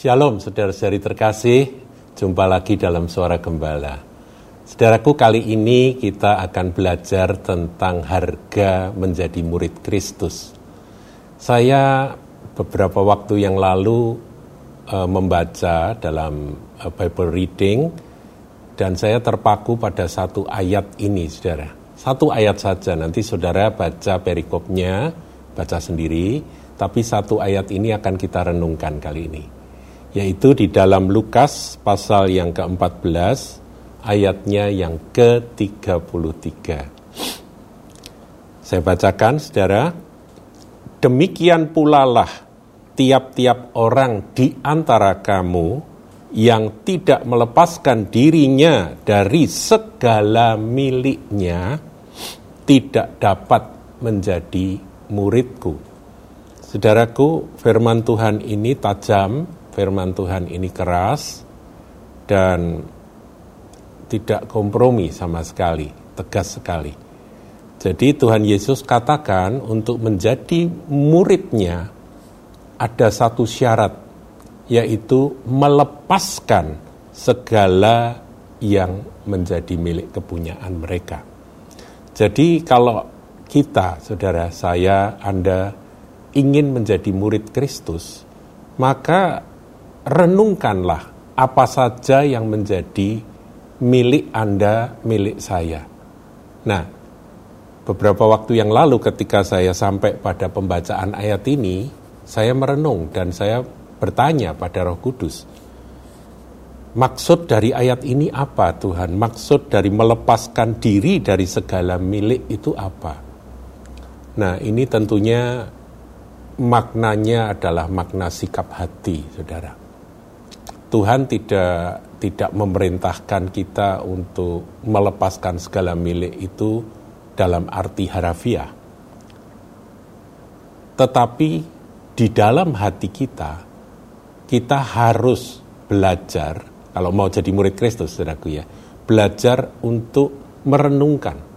Shalom saudara-saudari terkasih, jumpa lagi dalam Suara Gembala. Saudaraku, kali ini kita akan belajar tentang harga menjadi murid Kristus. Saya beberapa waktu yang lalu uh, membaca dalam uh, Bible reading dan saya terpaku pada satu ayat ini, saudara. Satu ayat saja, nanti saudara baca perikopnya, baca sendiri, tapi satu ayat ini akan kita renungkan kali ini yaitu di dalam Lukas pasal yang ke-14 ayatnya yang ke-33. Saya bacakan Saudara, demikian pula lah tiap-tiap orang di antara kamu yang tidak melepaskan dirinya dari segala miliknya tidak dapat menjadi muridku. Saudaraku, firman Tuhan ini tajam, firman Tuhan ini keras dan tidak kompromi sama sekali, tegas sekali. Jadi Tuhan Yesus katakan untuk menjadi muridnya ada satu syarat yaitu melepaskan segala yang menjadi milik kepunyaan mereka. Jadi kalau kita, saudara saya, Anda ingin menjadi murid Kristus, maka renungkanlah apa saja yang menjadi milik Anda, milik saya. Nah, beberapa waktu yang lalu ketika saya sampai pada pembacaan ayat ini, saya merenung dan saya bertanya pada Roh Kudus, maksud dari ayat ini apa Tuhan? Maksud dari melepaskan diri dari segala milik itu apa? Nah, ini tentunya maknanya adalah makna sikap hati, Saudara. Tuhan tidak tidak memerintahkan kita untuk melepaskan segala milik itu dalam arti harafiah. Tetapi di dalam hati kita, kita harus belajar, kalau mau jadi murid Kristus, saudaraku ya, belajar untuk merenungkan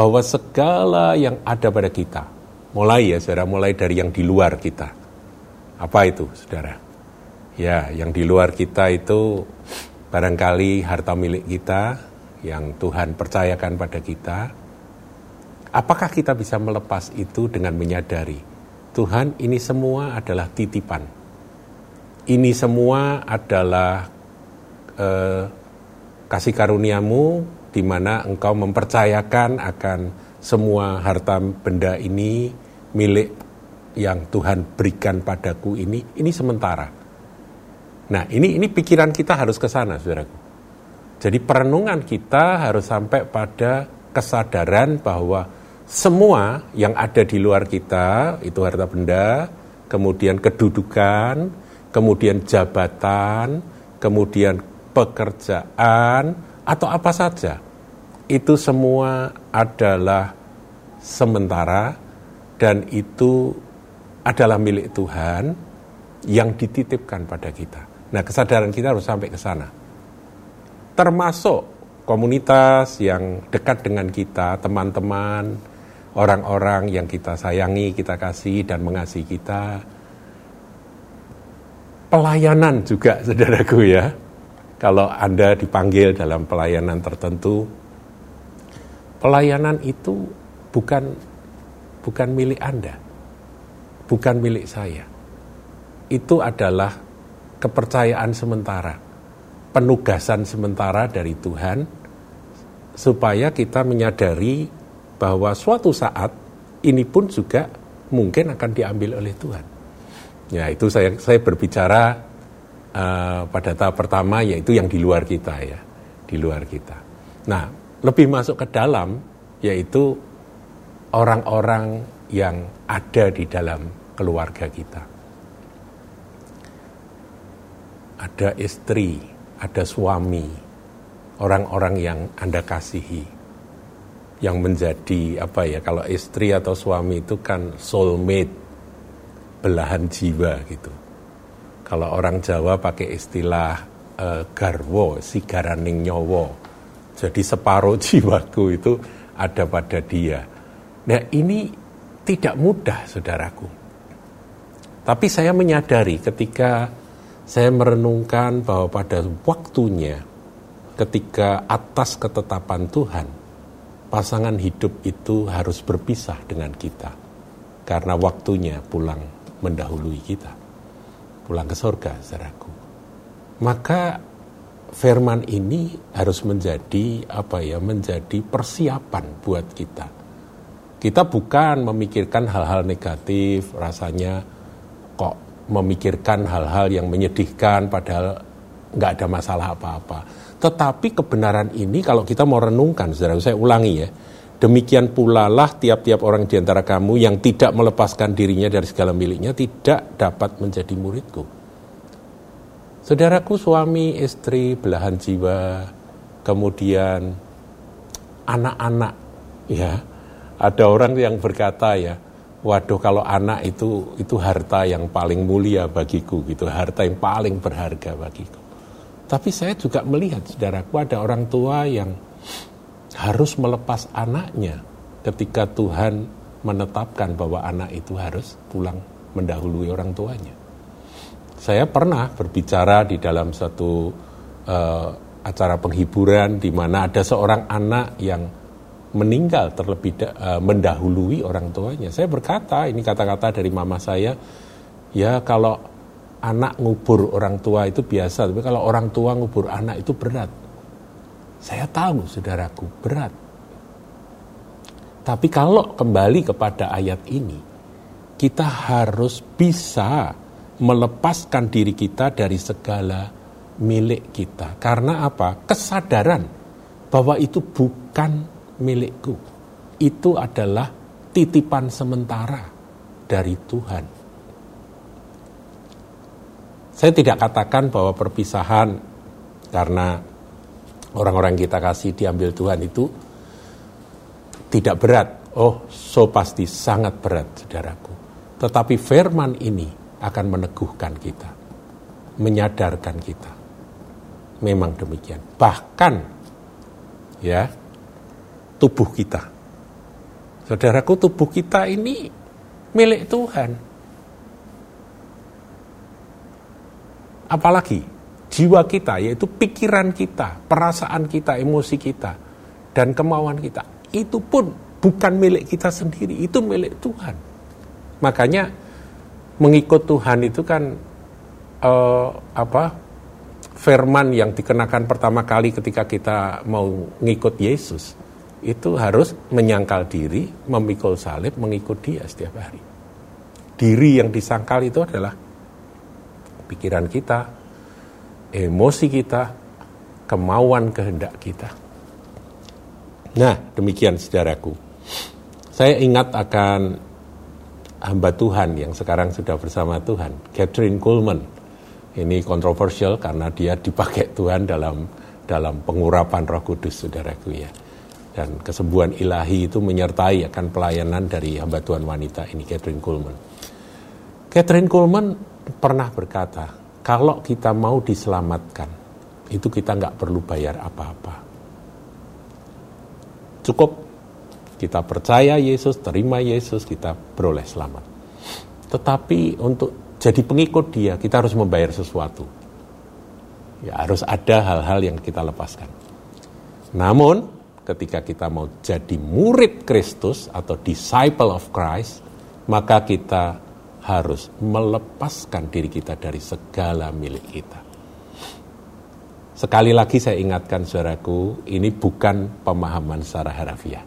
bahwa segala yang ada pada kita, mulai ya saudara, mulai dari yang di luar kita. Apa itu saudara? Ya, yang di luar kita itu barangkali harta milik kita yang Tuhan percayakan pada kita. Apakah kita bisa melepas itu dengan menyadari Tuhan ini semua adalah titipan. Ini semua adalah eh, kasih karuniamu di mana engkau mempercayakan akan semua harta benda ini milik yang Tuhan berikan padaku ini, ini sementara Nah, ini ini pikiran kita harus ke sana, Saudaraku. Jadi perenungan kita harus sampai pada kesadaran bahwa semua yang ada di luar kita itu harta benda, kemudian kedudukan, kemudian jabatan, kemudian pekerjaan atau apa saja. Itu semua adalah sementara dan itu adalah milik Tuhan yang dititipkan pada kita. Nah, kesadaran kita harus sampai ke sana. Termasuk komunitas yang dekat dengan kita, teman-teman, orang-orang yang kita sayangi, kita kasih dan mengasihi kita. Pelayanan juga, saudaraku ya. Kalau Anda dipanggil dalam pelayanan tertentu, pelayanan itu bukan bukan milik Anda, bukan milik saya. Itu adalah kepercayaan sementara, penugasan sementara dari Tuhan, supaya kita menyadari bahwa suatu saat ini pun juga mungkin akan diambil oleh Tuhan. Ya itu saya saya berbicara uh, pada tahap pertama yaitu yang di luar kita ya, di luar kita. Nah lebih masuk ke dalam yaitu orang-orang yang ada di dalam keluarga kita ada istri, ada suami, orang-orang yang Anda kasihi, yang menjadi apa ya, kalau istri atau suami itu kan soulmate, belahan jiwa gitu. Kalau orang Jawa pakai istilah uh, garwo, sigaraning nyowo, jadi separuh jiwaku itu ada pada dia. Nah ini tidak mudah, saudaraku. Tapi saya menyadari ketika saya merenungkan bahwa pada waktunya, ketika atas ketetapan Tuhan, pasangan hidup itu harus berpisah dengan kita. Karena waktunya pulang mendahului kita. Pulang ke surga, saudaraku. Maka firman ini harus menjadi apa ya menjadi persiapan buat kita. Kita bukan memikirkan hal-hal negatif, rasanya kok memikirkan hal-hal yang menyedihkan padahal nggak ada masalah apa-apa. Tetapi kebenaran ini kalau kita mau renungkan, saudara, saya ulangi ya, demikian pula lah tiap-tiap orang di antara kamu yang tidak melepaskan dirinya dari segala miliknya tidak dapat menjadi muridku. Saudaraku suami, istri, belahan jiwa, kemudian anak-anak, ya. Ada orang yang berkata ya, waduh kalau anak itu itu harta yang paling mulia bagiku gitu, harta yang paling berharga bagiku. Tapi saya juga melihat saudaraku ada orang tua yang harus melepas anaknya ketika Tuhan menetapkan bahwa anak itu harus pulang mendahului orang tuanya. Saya pernah berbicara di dalam satu uh, acara penghiburan di mana ada seorang anak yang meninggal terlebih uh, mendahului orang tuanya. Saya berkata, ini kata-kata dari mama saya, ya kalau anak ngubur orang tua itu biasa, tapi kalau orang tua ngubur anak itu berat. Saya tahu, saudaraku, berat. Tapi kalau kembali kepada ayat ini, kita harus bisa melepaskan diri kita dari segala milik kita. Karena apa? Kesadaran bahwa itu bukan milikku. Itu adalah titipan sementara dari Tuhan. Saya tidak katakan bahwa perpisahan karena orang-orang kita kasih diambil Tuhan itu tidak berat. Oh, so pasti sangat berat, saudaraku. Tetapi firman ini akan meneguhkan kita, menyadarkan kita. Memang demikian. Bahkan ya tubuh kita. Saudaraku, tubuh kita ini milik Tuhan. Apalagi jiwa kita, yaitu pikiran kita, perasaan kita, emosi kita, dan kemauan kita. Itu pun bukan milik kita sendiri, itu milik Tuhan. Makanya mengikut Tuhan itu kan uh, apa firman yang dikenakan pertama kali ketika kita mau ngikut Yesus itu harus menyangkal diri, memikul salib, mengikut dia setiap hari. Diri yang disangkal itu adalah pikiran kita, emosi kita, kemauan kehendak kita. Nah, demikian saudaraku. Saya ingat akan hamba Tuhan yang sekarang sudah bersama Tuhan, Catherine Coleman. Ini kontroversial karena dia dipakai Tuhan dalam dalam pengurapan Roh Kudus, saudaraku ya. Dan kesembuhan ilahi itu menyertai akan pelayanan dari hamba Tuhan wanita ini, Catherine Coleman. Catherine Coleman pernah berkata, kalau kita mau diselamatkan, itu kita nggak perlu bayar apa-apa. Cukup kita percaya Yesus, terima Yesus, kita beroleh selamat. Tetapi untuk jadi pengikut dia, kita harus membayar sesuatu. Ya, harus ada hal-hal yang kita lepaskan. Namun, ketika kita mau jadi murid Kristus atau disciple of Christ, maka kita harus melepaskan diri kita dari segala milik kita. Sekali lagi saya ingatkan saudaraku, ini bukan pemahaman secara harafiah.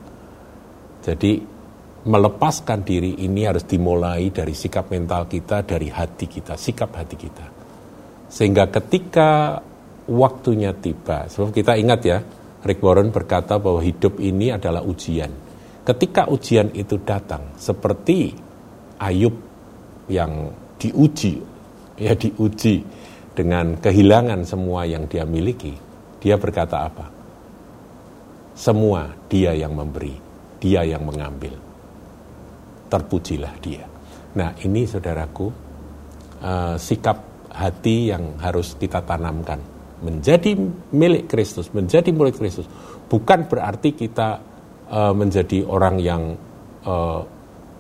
Jadi melepaskan diri ini harus dimulai dari sikap mental kita, dari hati kita, sikap hati kita. Sehingga ketika waktunya tiba, sebab kita ingat ya, Rick Warren berkata bahwa hidup ini adalah ujian. Ketika ujian itu datang, seperti Ayub yang diuji, ya diuji dengan kehilangan semua yang dia miliki, dia berkata apa? Semua dia yang memberi, dia yang mengambil. Terpujilah dia. Nah ini saudaraku, uh, sikap hati yang harus kita tanamkan. Menjadi milik Kristus, menjadi murid Kristus, bukan berarti kita uh, menjadi orang yang uh,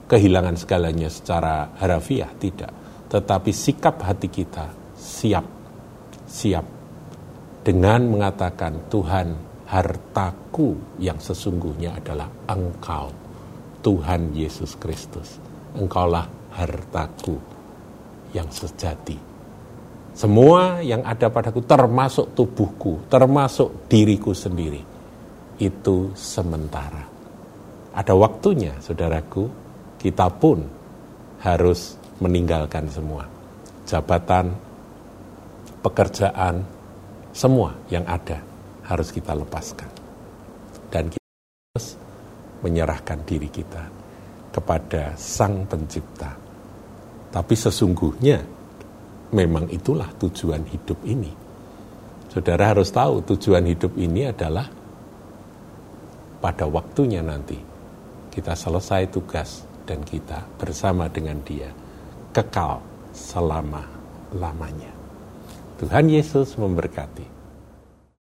kehilangan segalanya secara harafiah, tidak. Tetapi sikap hati kita siap, siap dengan mengatakan Tuhan hartaku yang sesungguhnya adalah Engkau, Tuhan Yesus Kristus. Engkaulah hartaku yang sejati. Semua yang ada padaku termasuk tubuhku, termasuk diriku sendiri. Itu sementara. Ada waktunya, saudaraku, kita pun harus meninggalkan semua. Jabatan, pekerjaan, semua yang ada harus kita lepaskan. Dan kita harus menyerahkan diri kita kepada Sang Pencipta. Tapi sesungguhnya memang itulah tujuan hidup ini. Saudara harus tahu tujuan hidup ini adalah pada waktunya nanti kita selesai tugas dan kita bersama dengan dia kekal selama-lamanya. Tuhan Yesus memberkati.